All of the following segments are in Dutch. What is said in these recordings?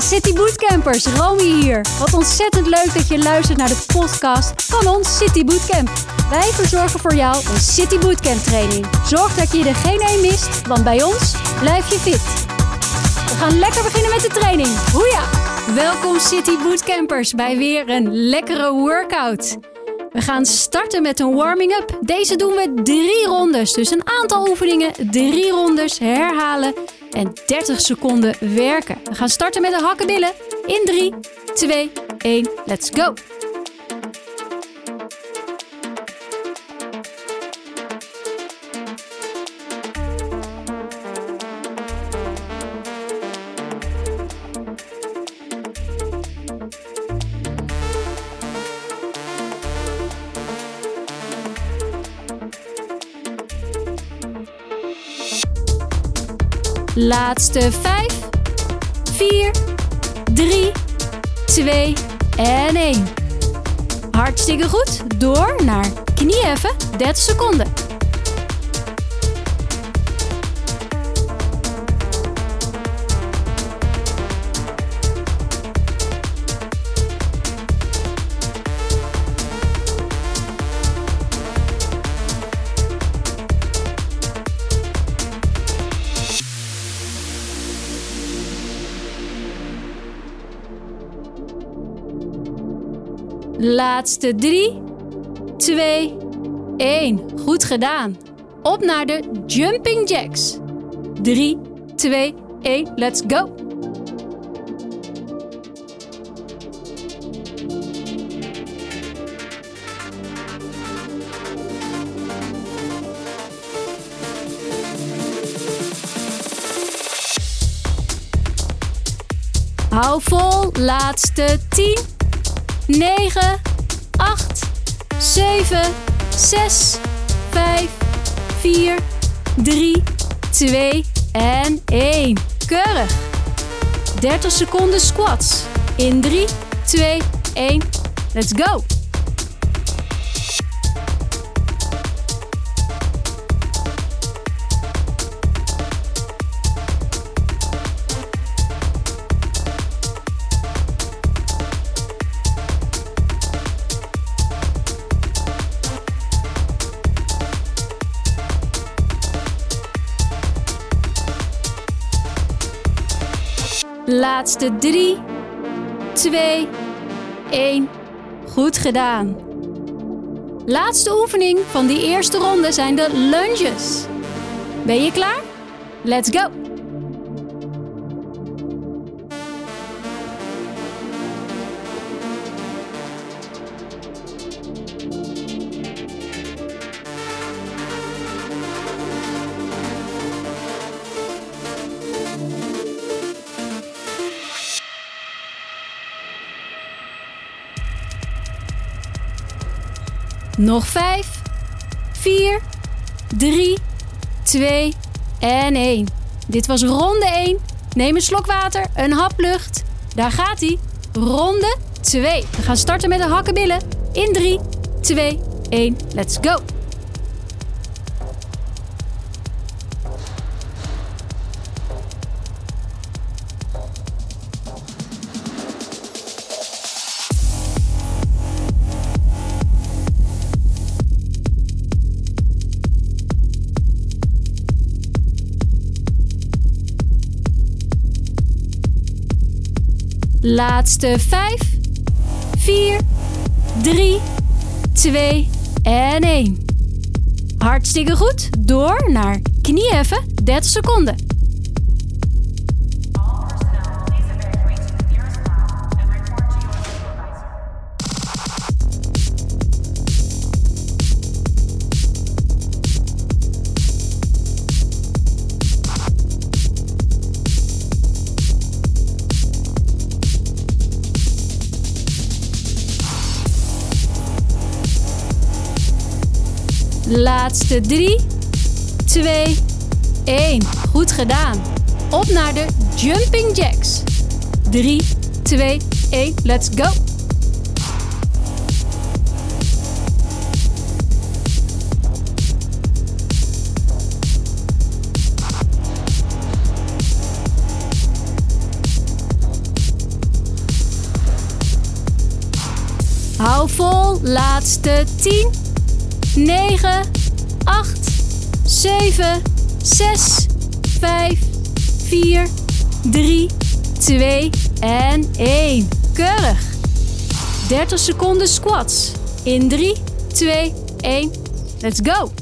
City Bootcampers, Romy hier. Wat ontzettend leuk dat je luistert naar de podcast van ons City Bootcamp. Wij verzorgen voor jou een City Bootcamp training. Zorg dat je er geen één mist, want bij ons blijf je fit. We gaan lekker beginnen met de training. Hoeja! Welkom City Bootcampers bij weer een lekkere workout. We gaan starten met een warming-up. Deze doen we drie rondes. Dus een aantal oefeningen, drie rondes herhalen en 30 seconden werken. We gaan starten met de hakkenbillen in 3, 2, 1, let's go! Laatste 5, 4, 3, 2 en 1. Hartstikke goed. Door naar knieheffen, 30 seconden. Laatste 3, 2, 1. Goed gedaan. Op naar de jumping jacks. 3, 2, 1. Let's go. Hou vol. Laatste 10. 9, 8, 7, 6, 5, 4, 3, 2 en 1. Keurig. 30 seconden squats. In 3, 2, 1. Let's go. Laatste 3, 2, 1. Goed gedaan. Laatste oefening van die eerste ronde zijn de lunges. Ben je klaar? Let's go! Nog 5, 4, 3, 2 en 1. Dit was ronde 1. Neem een slok water, een hap lucht. Daar gaat hij. Ronde 2. We gaan starten met de hakkenbillen. In 3, 2, 1. Let's go. Laatste 5, 4, 3, 2 en 1. Hartstikke goed. Door naar knieheffen, 30 seconden. Laatste 3, 2, 1. Goed gedaan. Op naar de jumping jacks. 3, 2, 1. Let's go. Hou vol, laatste 10, 9, 8, 7, 6, 5, 4, 3, 2 en 1. Keurig. 30 seconden squats. In 3, 2, 1. Let's go.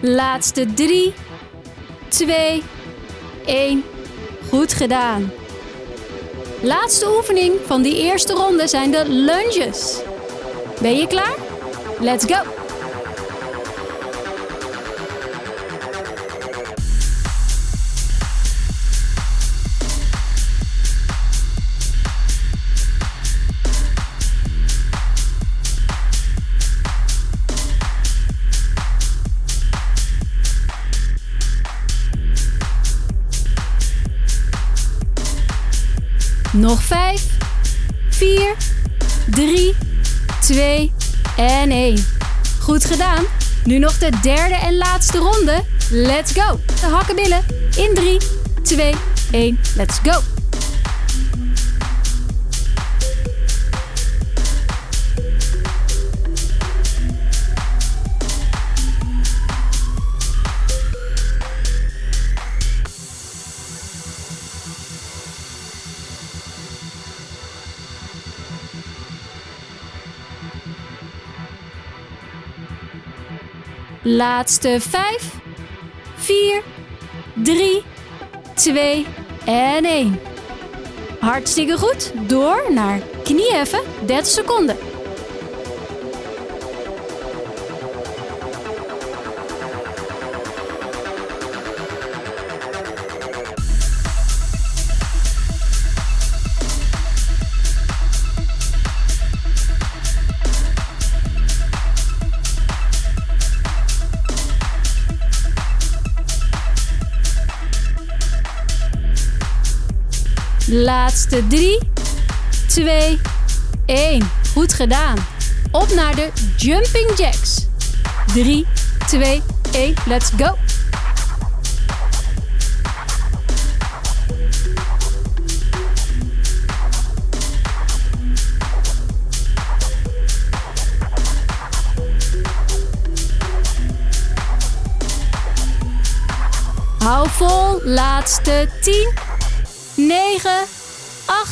Laatste 3, 2, 1. Goed gedaan. Laatste oefening van die eerste ronde zijn de lunges. Ben je klaar? Let's go! De derde en laatste ronde. Let's go. De hakkenbillen in 3, 2, 1. Let's go. Laatste 5, 4, 3, 2 en 1. Hartstikke goed. Door naar knieheffen, 30 seconden. Laatste 3, 2, 1. Goed gedaan. Op naar de jumping jacks. 3, 2, 1. Let's go. Hou vol. Laatste 10, 9, 8,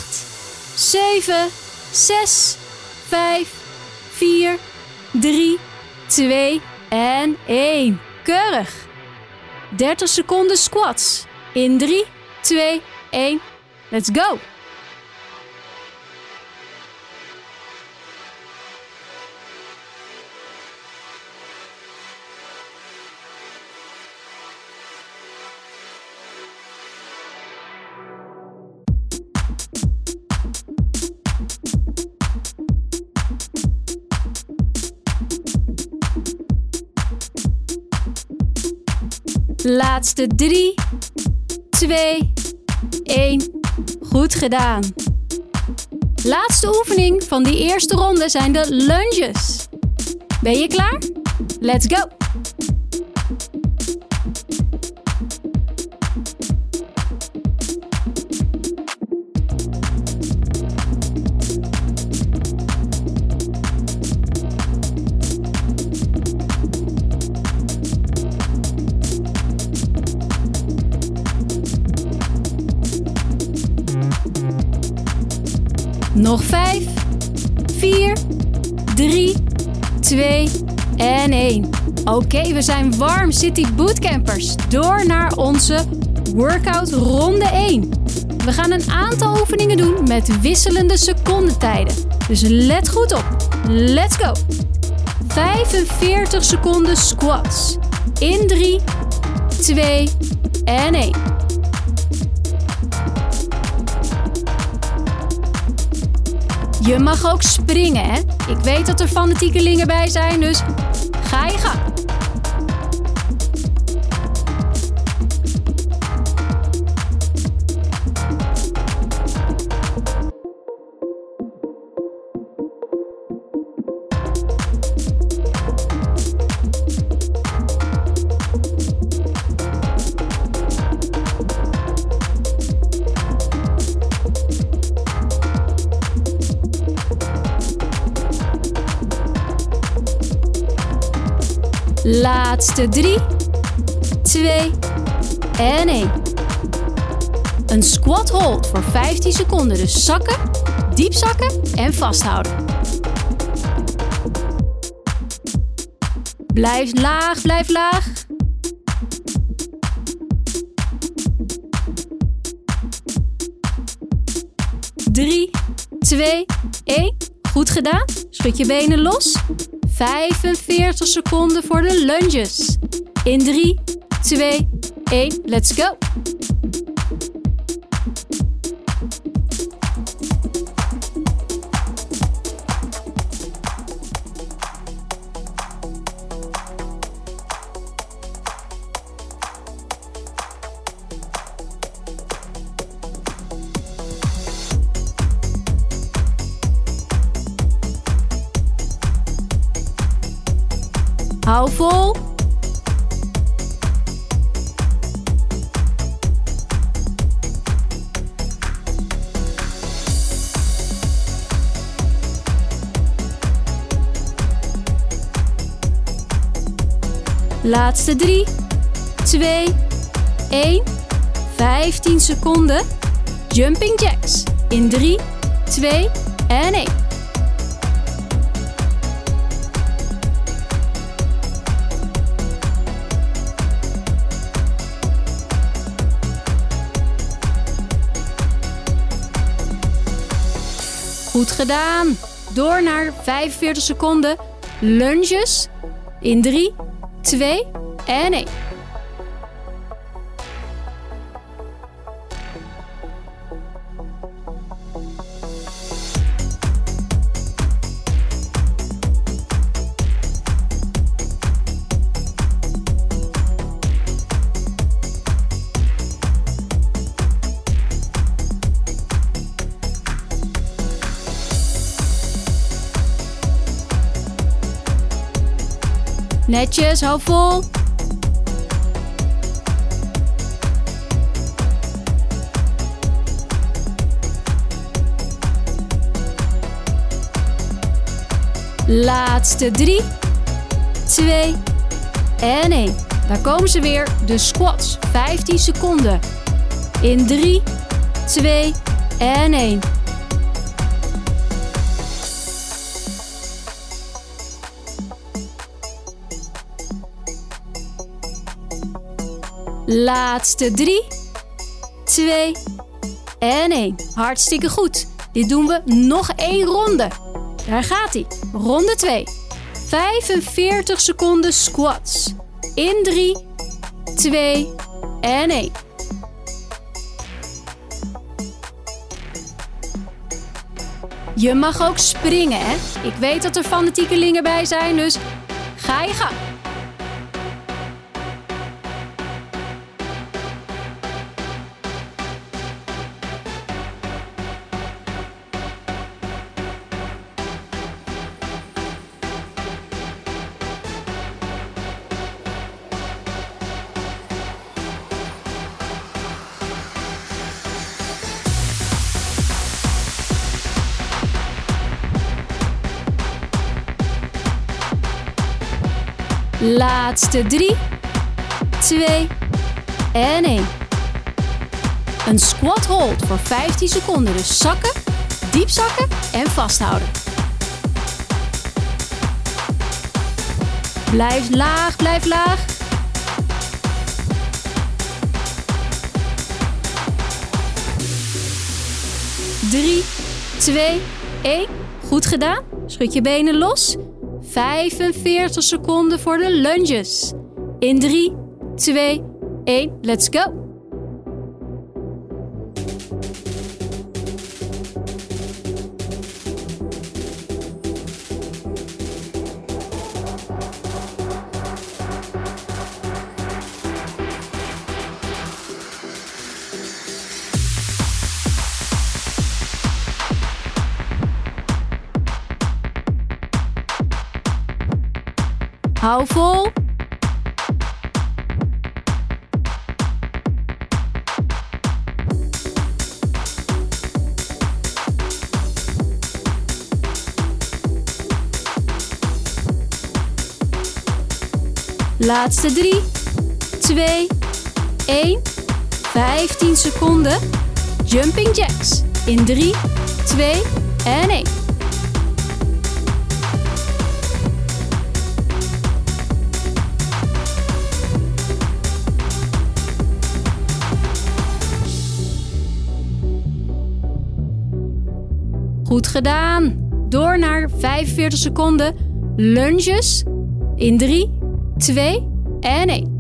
7, 6, 5, 4, 3, 2 en 1. Keurig. 30 seconden squats. In 3, 2, 1. Let's go. Laatste 3, 2, 1. Goed gedaan. Laatste oefening van die eerste ronde zijn de lunges. Ben je klaar? Let's go! 3, 2 en 1. Oké, we zijn warm City Bootcampers. Door naar onze workout ronde 1. We gaan een aantal oefeningen doen met wisselende secondetijden. Dus let goed op. Let's go. 45 seconden squats. In 3, 2 en 1. Je mag ook springen, hè? Ik weet dat er fanatiekelingen bij zijn, dus ga je gang. Laatste 3, 2 en 1. Een squat hold voor 15 seconden. Dus zakken, diep zakken en vasthouden. Blijf laag, blijf laag. Drie, twee, één. Goed gedaan. Schud je benen los. 45 seconden voor de lunges. In 3, 2, 1. Let's go. Laatste 3, 2, 1, 15 seconden. Jumping jacks in 3, 2 en 1. Goed gedaan. Door naar 45 seconden. Lunges in 3, 2 en 1. Netjes, hou vol. Laatste 3, 2 en 1. Daar komen ze weer, de squats. 15 seconden. In 3, 2 en 1. Laatste 3, 2 en 1. Hartstikke goed. Dit doen we nog één ronde. Daar gaat hij. Ronde 2. 45 seconden squats. In 3, 2 en 1. Je mag ook springen, hè? Ik weet dat er fanatiekelingen bij zijn, dus ga je gang. Laatste 3, 2 en 1. Een squat hold voor 15 seconden. Dus zakken, diep zakken en vasthouden. Blijf laag, blijf laag. Drie, twee, één. Goed gedaan. Schud je benen los. 45 seconden voor de lunges. In 3, 2, 1, let's go! Hou vol. Laatste 3, 2, 1. 15 seconden. Jumping jacks. In 3, 2 en 1. Goed gedaan. Door naar 45 seconden. Lunges. In 3, 2 en 1.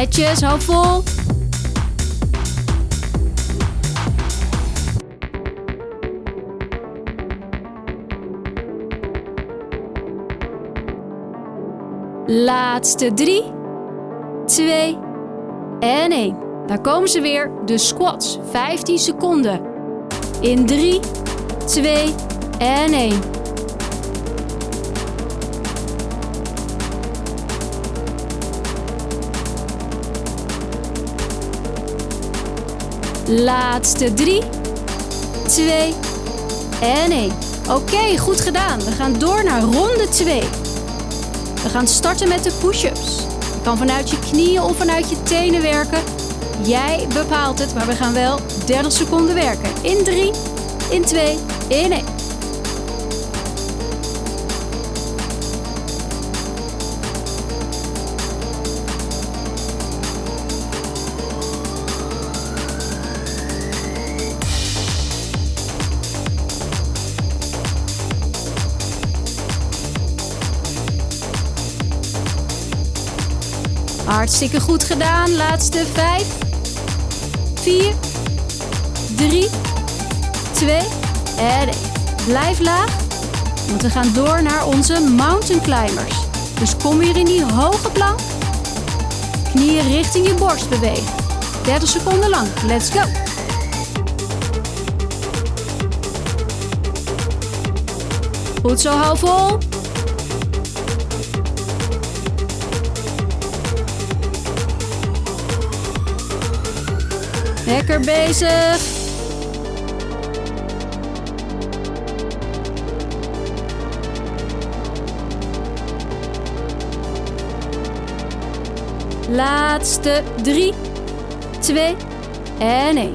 Netjes, hou vol. Laatste 3, 2 en 1. Daar komen ze weer, de squats. 15 seconden. In 3, 2 en 1. Laatste 3, 2 en 1. Oké, goed gedaan. We gaan door naar ronde 2. We gaan starten met de push-ups. Je kan vanuit je knieën of vanuit je tenen werken. Jij bepaalt het, maar we gaan wel 30 seconden werken. In 3, in 2, in 1. Hartstikke goed gedaan. Laatste 5, 4, 3, 2 en 1. Blijf laag, want we gaan door naar onze mountain climbers. Dus kom weer in die hoge plank. Knieën richting je borst bewegen. 30 seconden lang. Let's go. Goed zo, hou vol. Lekker bezig. Laatste 3, 2 en 1.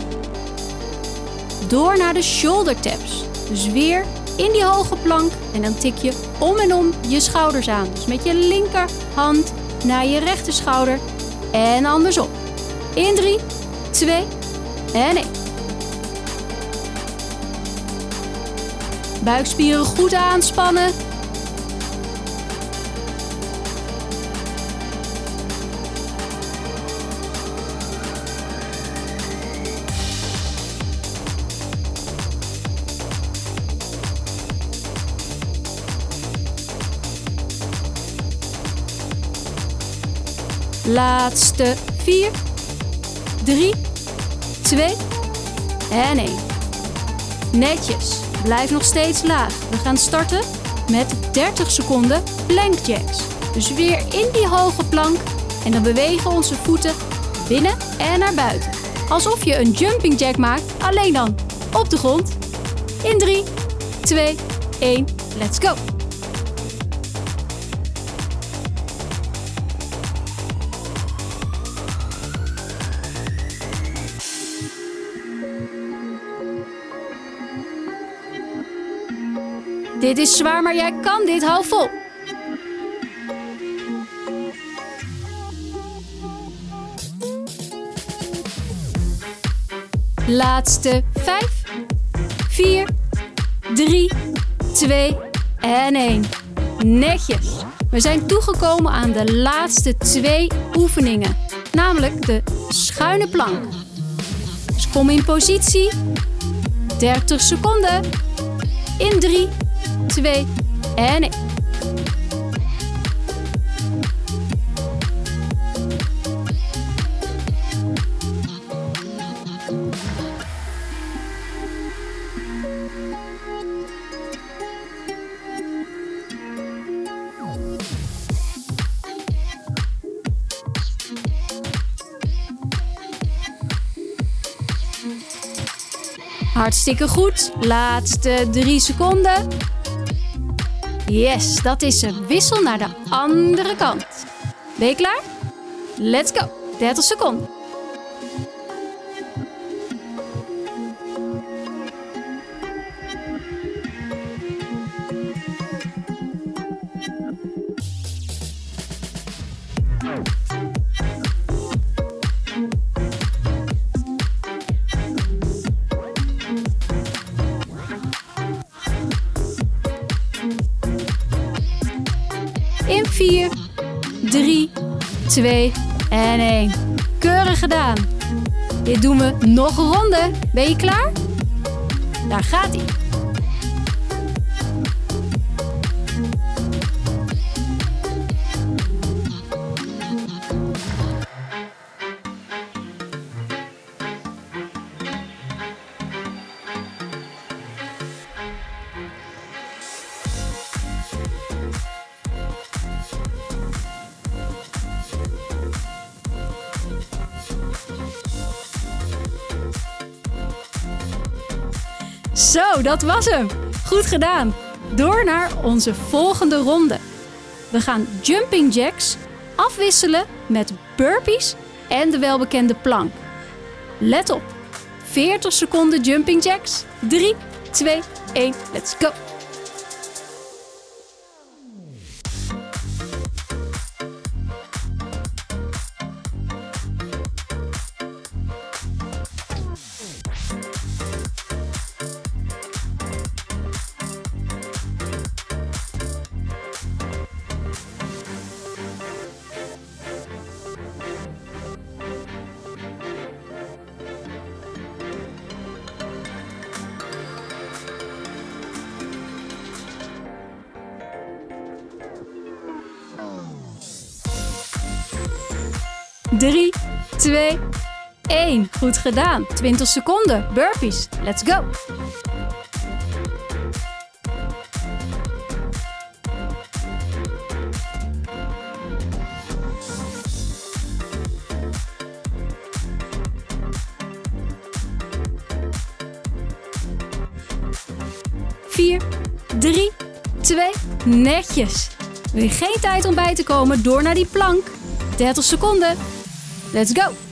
Door naar de shoulder taps. Dus weer in die hoge plank en dan tik je om en om je schouders aan. Dus met je linkerhand naar je rechterschouder en andersom. In 3, 2 en 1. Buikspieren goed aanspannen. Laatste 4, 3, 2 en 1. Netjes. Blijf nog steeds laag. We gaan starten met 30 seconden plank jacks. Dus weer in die hoge plank en dan bewegen onze voeten binnen en naar buiten. Alsof je een jumping jack maakt, alleen dan op de grond. In 3, 2, 1, let's go! Dit is zwaar, maar jij kan dit. Hou vol. Laatste 5, 4, 3, 2 en 1. Netjes. We zijn toegekomen aan de laatste twee oefeningen, namelijk de schuine plank. Dus kom in positie. 30 seconden. In 3, twee en. Hartstikke goed. Laatste drie seconden. Yes, dat is ze. Wissel naar de andere kant. Ben je klaar? Let's go. 30 seconden. 2 en 1. Keurig gedaan. Dit doen we nog een ronde. Ben je klaar? Daar gaat hij. Zo, dat was hem. Goed gedaan. Door naar onze volgende ronde. We gaan jumping jacks afwisselen met burpees en de welbekende plank. Let op. 40 seconden jumping jacks. 3, 2, 1, let's go. Drie, twee, één. Goed gedaan. 20 seconden. Burpees. Let's go. Vier, drie, twee, netjes. Wil je geen tijd om bij te komen? Door naar die plank. 30 seconden. Let's go!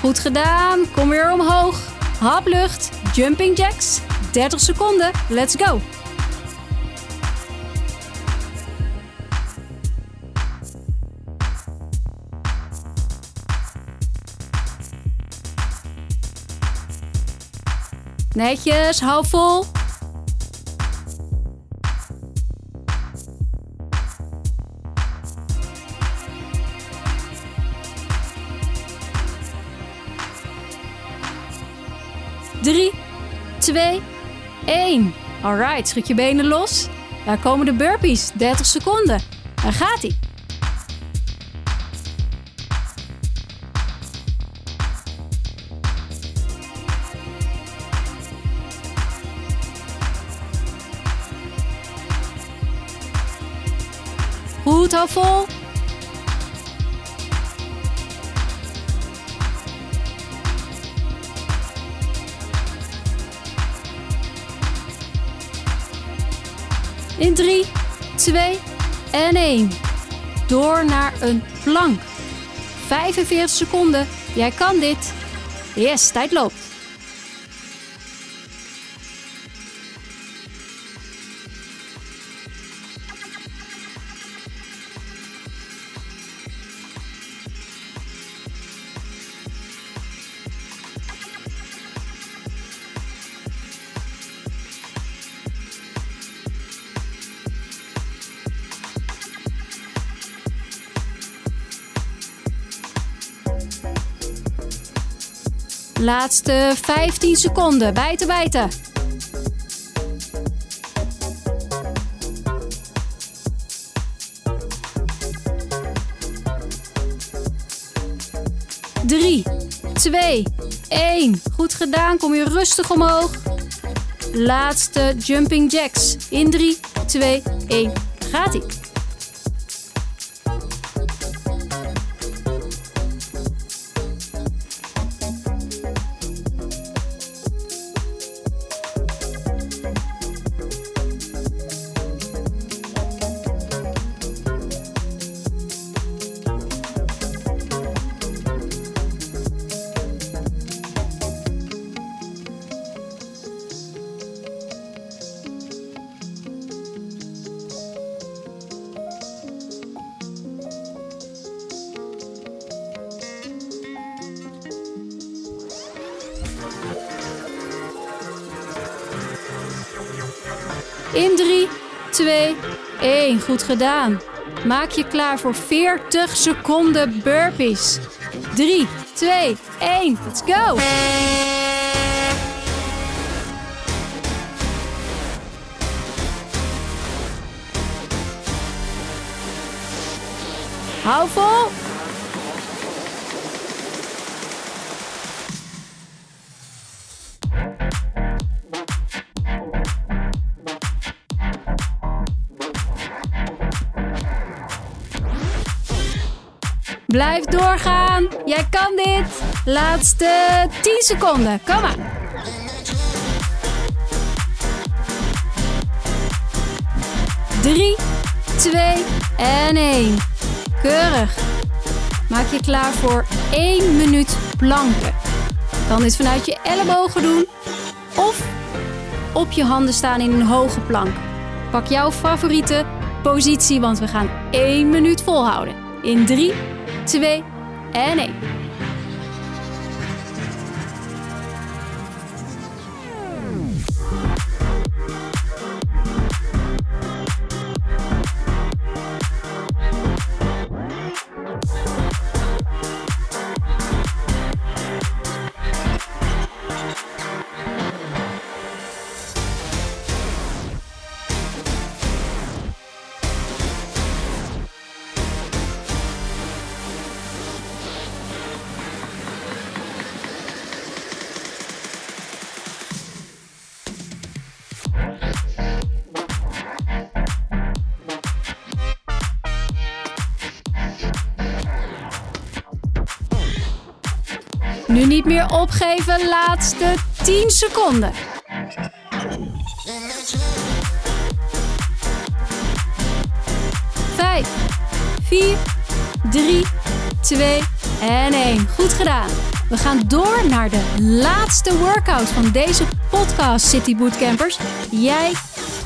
Goed gedaan. Kom weer omhoog. Hap lucht. Jumping jacks. 30 seconden. Let's go. Netjes, hou vol. Alright, schud je benen los. Daar komen de burpees. 30 seconden. Daar gaat hij. Goed, hou vol. In 3, 2 en 1. Door naar een plank. 45 seconden. Jij kan dit. Yes, tijd loopt. Laatste 15 seconden. Bijten, bijten. Drie, twee, één. Goed gedaan. Kom je rustig omhoog. Laatste jumping jacks. In 3, 2, 1. Gaat ik. In 3, 2, 1. Goed gedaan. Maak je klaar voor 40 seconden burpees. 3, 2, 1. Let's go! Hou vol. Doorgaan. Jij kan dit. Laatste 10 seconden. Kom maar. Drie, twee en één. Keurig. Maak je klaar voor 1 minuut planken. Kan dit vanuit je ellebogen doen of op je handen staan in een hoge plank. Pak jouw favoriete positie, want we gaan 1 minuut volhouden. In 3, 2 en Nu niet meer opgeven, laatste 10 seconden. Vijf, vier, drie, twee en 1. Goed gedaan. We gaan door naar de laatste workout van deze podcast City Bootcampers. Jij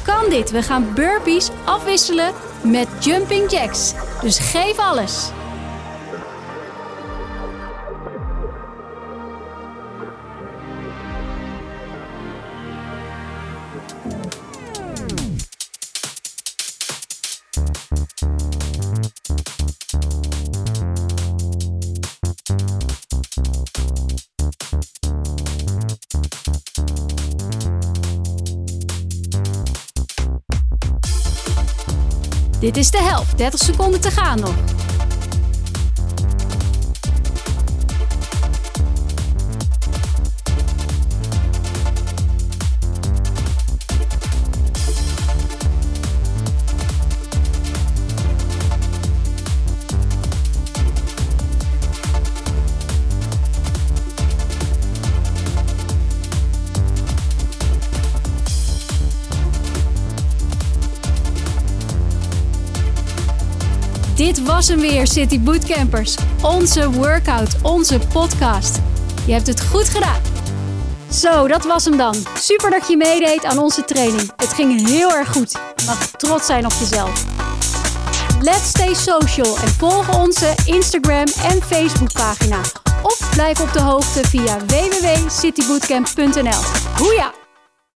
kan dit. We gaan burpees afwisselen met jumping jacks. Dus geef alles. Dit is de helft. 30 seconden te gaan nog. Hem weer, City Bootcampers. Onze workout, onze podcast. Je hebt het goed gedaan. Zo, dat was hem dan. Super dat je meedeed aan onze training. Het ging heel erg goed. Je mag trots zijn op jezelf. Let's stay social en volg onze Instagram en Facebook pagina. Of blijf op de hoogte via www.citybootcamp.nl. Hoeja!